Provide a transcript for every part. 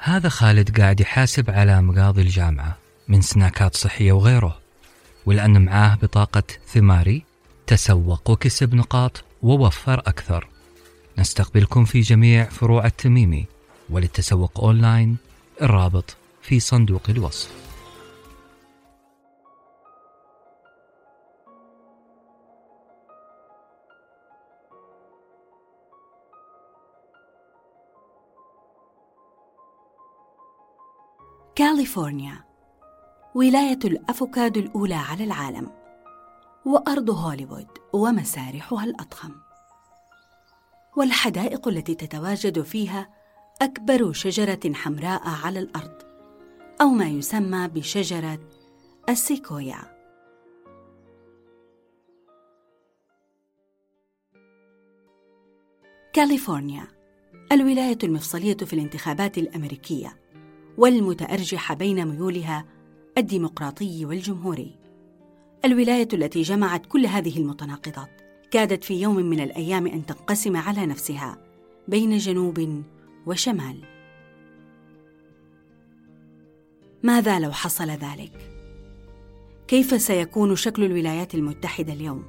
هذا خالد قاعد يحاسب على مقاضي الجامعة من سناكات صحية وغيره ولأن معاه بطاقة ثماري تسوق وكسب نقاط ووفر أكثر. نستقبلكم في جميع فروع التميمي وللتسوق أونلاين الرابط في صندوق الوصف. كاليفورنيا ولاية الأفوكادو الأولى على العالم وأرض هوليوود ومسارحها الأضخم. والحدائق التي تتواجد فيها أكبر شجرة حمراء على الأرض أو ما يسمى بشجرة السيكويا. كاليفورنيا الولاية المفصلية في الانتخابات الأمريكية. والمتأرجحة بين ميولها الديمقراطي والجمهوري. الولاية التي جمعت كل هذه المتناقضات كادت في يوم من الأيام أن تنقسم على نفسها بين جنوب وشمال. ماذا لو حصل ذلك؟ كيف سيكون شكل الولايات المتحدة اليوم؟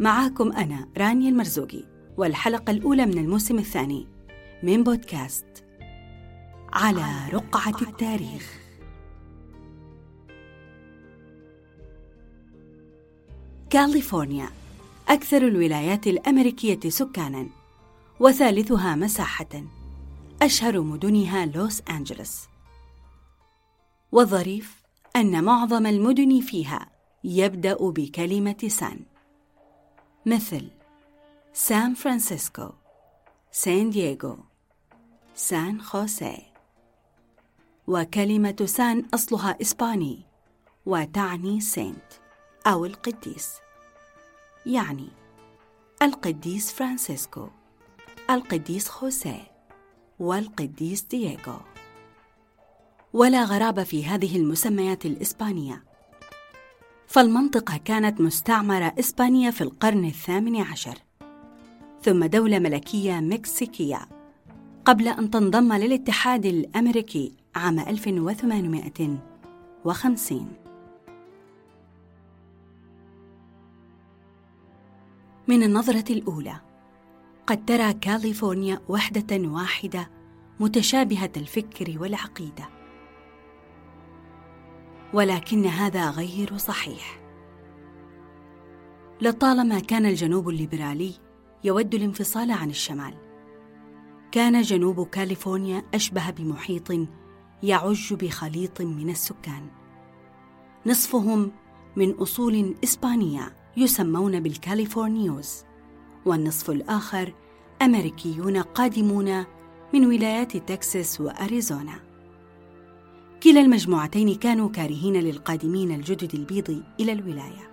معاكم أنا رانيا المرزوقي والحلقة الأولى من الموسم الثاني من بودكاست على رقعة التاريخ. كاليفورنيا أكثر الولايات الأمريكية سكاناً وثالثها مساحة. أشهر مدنها لوس أنجلوس. والظريف أن معظم المدن فيها يبدأ بكلمة سان. مثل سان فرانسيسكو سان دييغو سان خوسيه. وكلمة سان أصلها إسباني وتعني saint أو القديس. يعني القديس فرانسيسكو القديس خوسيه والقديس دييغو. ولا غرابة في هذه المسميات الإسبانية. فالمنطقة كانت مستعمرة إسبانية في القرن الثامن عشر. ثم دولة ملكية مكسيكية قبل أن تنضم للاتحاد الأمريكي. عام 1850 من النظرة الأولى قد ترى كاليفورنيا وحدة واحدة متشابهة الفكر والعقيدة. ولكن هذا غير صحيح. لطالما كان الجنوب الليبرالي يود الانفصال عن الشمال كان جنوب كاليفورنيا أشبه بمحيط يعج بخليط من السكان. نصفهم من أصول إسبانية يسمون بالكاليفورنيوز والنصف الآخر أمريكيون قادمون من ولايات تكساس وأريزونا. كلا المجموعتين كانوا كارهين للقادمين الجدد البيض إلى الولاية.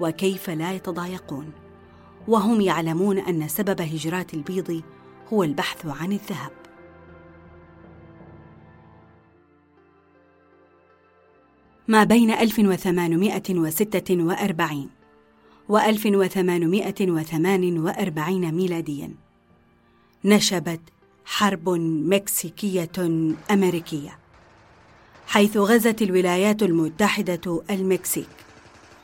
وكيف لا يتضايقون؟ وهم يعلمون أن سبب هجرات البيض هو البحث عن الذهب. ما بين 1846 و 1848 ميلاديا. نشبت حرب مكسيكية أمريكية حيث غزت الولايات المتحدة المكسيك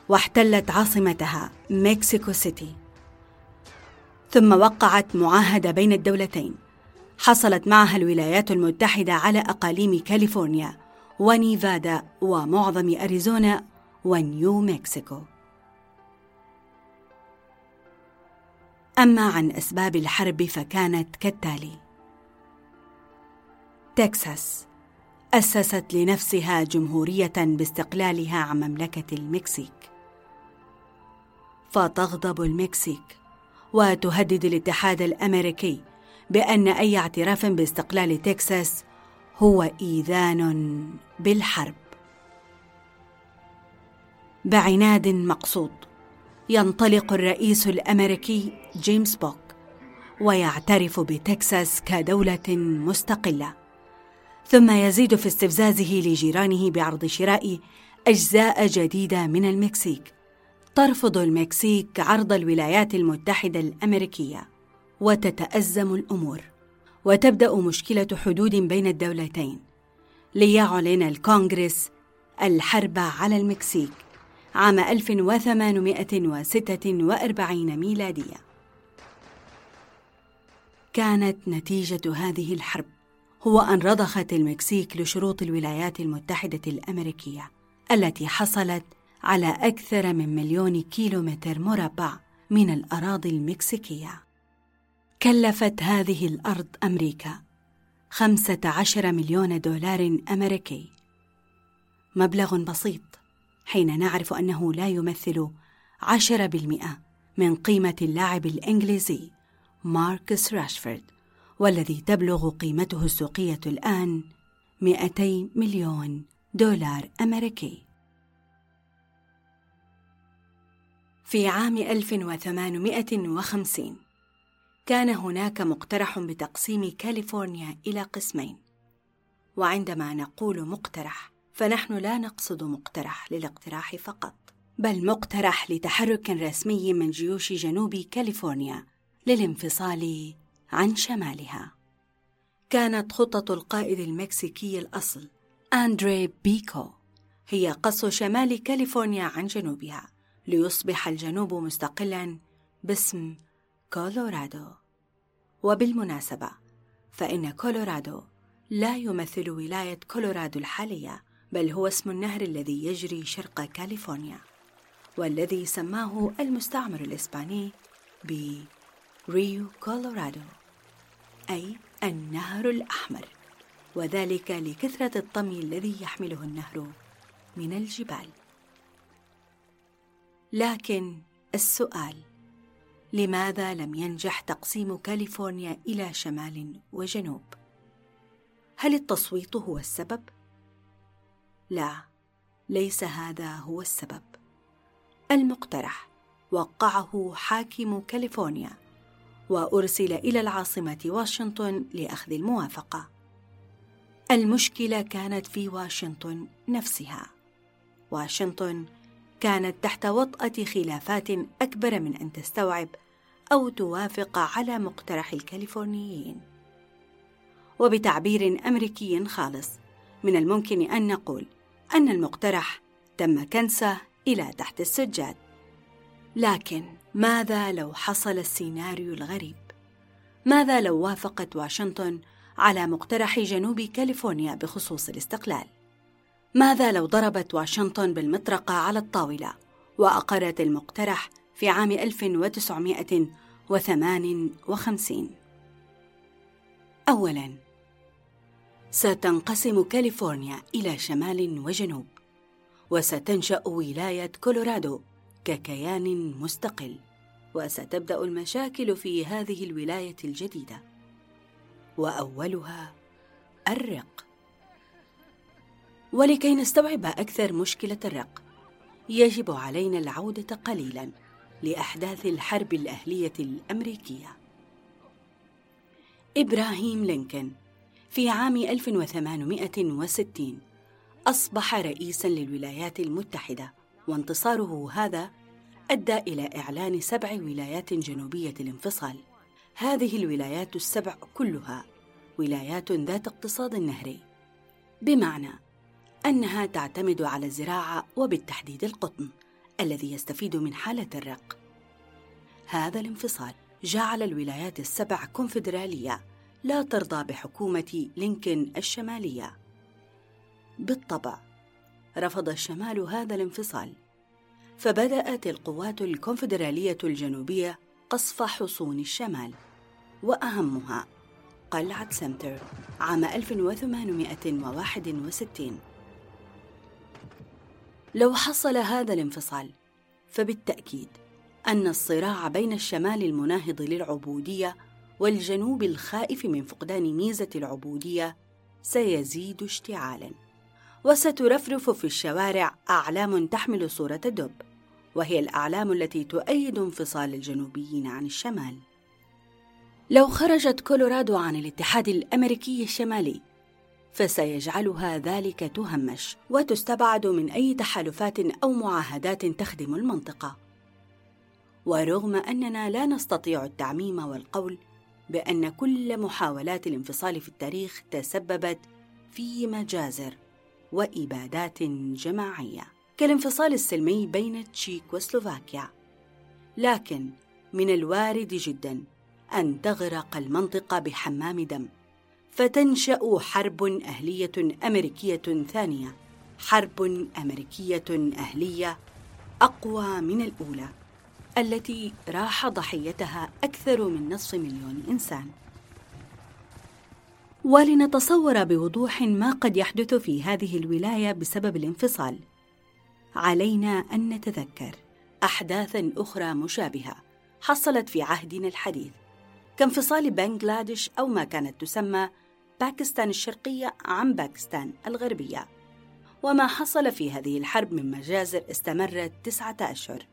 واحتلت عاصمتها مكسيكو سيتي. ثم وقعت معاهدة بين الدولتين حصلت معها الولايات المتحدة على أقاليم كاليفورنيا ونيفادا ومعظم أريزونا ونيو مكسيكو. أما عن أسباب الحرب فكانت كالتالي. تكساس أسست لنفسها جمهورية باستقلالها عن مملكة المكسيك. فتغضب المكسيك وتهدد الاتحاد الأمريكي بأن أي اعتراف باستقلال تكساس هو إيذان بالحرب. بعناد مقصود. ينطلق الرئيس الأمريكي جيمس بولك ويعترف بتكساس كدولة مستقلة. ثم يزيد في استفزازه لجيرانه بعرض شراء أجزاء جديدة من المكسيك. ترفض المكسيك عرض الولايات المتحدة الأمريكية وتتأزم الأمور. وتبدأ مشكلة حدود بين الدولتين ليعلن الكونغرس الحرب على المكسيك عام 1846 ميلادية. كانت نتيجة هذه الحرب هو أن رضخت المكسيك لشروط الولايات المتحدة الأمريكية التي حصلت على أكثر من مليون كيلومتر مربع من الأراضي المكسيكية. كلفت هذه الأرض أمريكا خمسة عشر مليون دولار أمريكي. مبلغ بسيط حين نعرف أنه لا يمثل عشرة بالمئة من قيمة اللاعب الإنجليزي ماركس راشفورد والذي تبلغ قيمته السوقية الآن 200 مليون دولار أمريكي. في عام 1850 كان هناك مقترح بتقسيم كاليفورنيا إلى قسمين. وعندما نقول مقترح فنحن لا نقصد مقترح للاقتراح فقط بل مقترح لتحرك رسمي من جيوش جنوب كاليفورنيا للانفصال عن شمالها. كانت خطة القائد المكسيكي الأصل أندري بيكو هي قص شمال كاليفورنيا عن جنوبها ليصبح الجنوب مستقلا باسم كولورادو. وبالمناسبة فإن كولورادو لا يمثل ولاية كولورادو الحالية بل هو اسم النهر الذي يجري شرق كاليفورنيا والذي سماه المستعمر الإسباني بريو كولورادو أي النهر الأحمر وذلك لكثرة الطمي الذي يحمله النهر من الجبال. لكن السؤال لماذا لم ينجح تقسيم كاليفورنيا إلى شمال وجنوب؟ هل التصويت هو السبب؟ لا ليس هذا هو السبب. المقترح وقعه حاكم كاليفورنيا وأرسل إلى العاصمة واشنطن لأخذ الموافقة. المشكلة كانت في واشنطن نفسها. واشنطن كانت تحت وطأة خلافات أكبر من أن تستوعب أو توافق على مقترح الكاليفورنيين. وبتعبير أمريكي خالص من الممكن أن نقول أن المقترح تم كنسه إلى تحت السجاد. لكن ماذا لو حصل السيناريو الغريب؟ ماذا لو وافقت واشنطن على مقترح جنوب كاليفورنيا بخصوص الاستقلال؟ ماذا لو ضربت واشنطن بالمطرقة على الطاولة وأقرت المقترح في عام 1958 أولاً ستنقسم كاليفورنيا إلى شمال وجنوب وستنشأ ولاية كولورادو ككيان مستقل وستبدأ المشاكل في هذه الولاية الجديدة. وأولها الرق. ولكي نستوعب أكثر مشكلة الرق يجب علينا العودة قليلا. لأحداث الحرب الأهلية الأمريكية. إبراهيم لينكولن في عام 1860 أصبح رئيسا للولايات المتحدة وانتصاره هذا أدى إلى إعلان سبع ولايات جنوبية الانفصال هذه الولايات السبع كلها ولايات ذات اقتصاد نهري بمعنى أنها تعتمد على الزراعة وبالتحديد القطن. الذي يستفيد من حالة الرق. هذا الانفصال جعل الولايات السبع كونفدرالية لا ترضى بحكومة لينكن الشمالية. بالطبع رفض الشمال هذا الانفصال فبدأت القوات الكونفدرالية الجنوبية قصف حصون الشمال وأهمها قلعة سنتر عام 1861 لو حصل هذا الانفصال فبالتأكيد أن الصراع بين الشمال المناهض للعبودية والجنوب الخائف من فقدان ميزة العبودية سيزيد اشتعالا. وسترفرف في الشوارع أعلام تحمل صورة الدب وهي الأعلام التي تؤيد انفصال الجنوبيين عن الشمال. لو خرجت كولورادو عن الاتحاد الأمريكي الشمالي فسيجعلها ذلك تهمش وتستبعد من أي تحالفات أو معاهدات تخدم المنطقة. ورغم أننا لا نستطيع التعميم والقول بأن كل محاولات الانفصال في التاريخ تسببت في مجازر وإبادات جماعية كالانفصال السلمي بين تشيك وسلوفاكيا. لكن من الوارد جدا أن تغرق المنطقة بحمام دم فتنشأ حرب أهلية أمريكية ثانية. حرب أمريكية أهلية أقوى من الأولى التي راح ضحيتها أكثر من نصف مليون إنسان. ولنتصور بوضوح ما قد يحدث في هذه الولاية بسبب الانفصال. علينا أن نتذكر أحداثا أخرى مشابهة حصلت في عهدنا الحديث. كانفصال بنغلاديش أو ما كانت تسمى باكستان الشرقية عن باكستان الغربية. وما حصل في هذه الحرب من مجازر استمرت تسعة أشهر.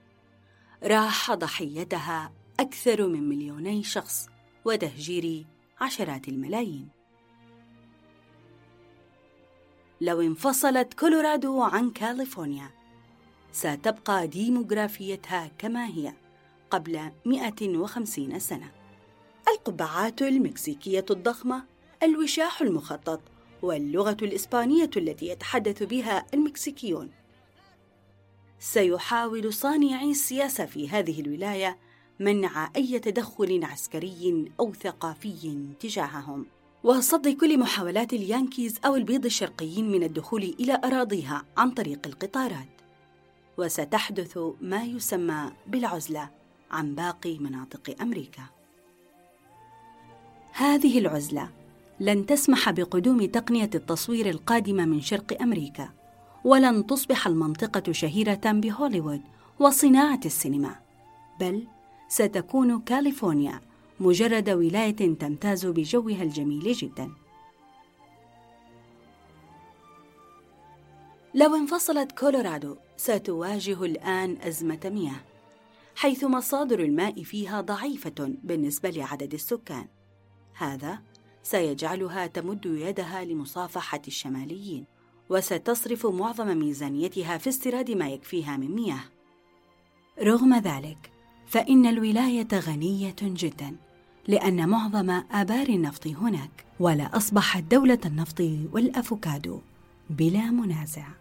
راح ضحيتها أكثر من مليوني شخص وتهجير عشرات الملايين. لو انفصلت كولورادو عن كاليفورنيا ستبقى ديموغرافيتها كما هي قبل 150 سنة. القبعات المكسيكية الضخمة الوشاح المخطط واللغة الإسبانية التي يتحدث بها المكسيكيون. سيحاول صانعي السياسة في هذه الولاية منع أي تدخل عسكري أو ثقافي تجاههم. وصد كل محاولات اليانكيز أو البيض الشرقيين من الدخول إلى أراضيها عن طريق القطارات. وستحدث ما يسمى بالعزلة عن باقي مناطق أمريكا. هذه العزلة لن تسمح بقدوم تقنية التصوير القادمة من شرق أمريكا ولن تصبح المنطقة شهيرة بهوليوود وصناعة السينما بل ستكون كاليفورنيا مجرد ولاية تمتاز بجوها الجميل جدا. لو انفصلت كولورادو ستواجه الآن أزمة مياه حيث مصادر الماء فيها ضعيفة بالنسبة لعدد السكان. هذا سيجعلها تمد يدها لمصافحة الشماليين وستصرف معظم ميزانيتها في استيراد ما يكفيها من مياه. رغم ذلك فإن الولاية غنية جدا لأن معظم آبار النفط هناك ولا أصبحت دولة النفط والأفوكادو بلا منازع.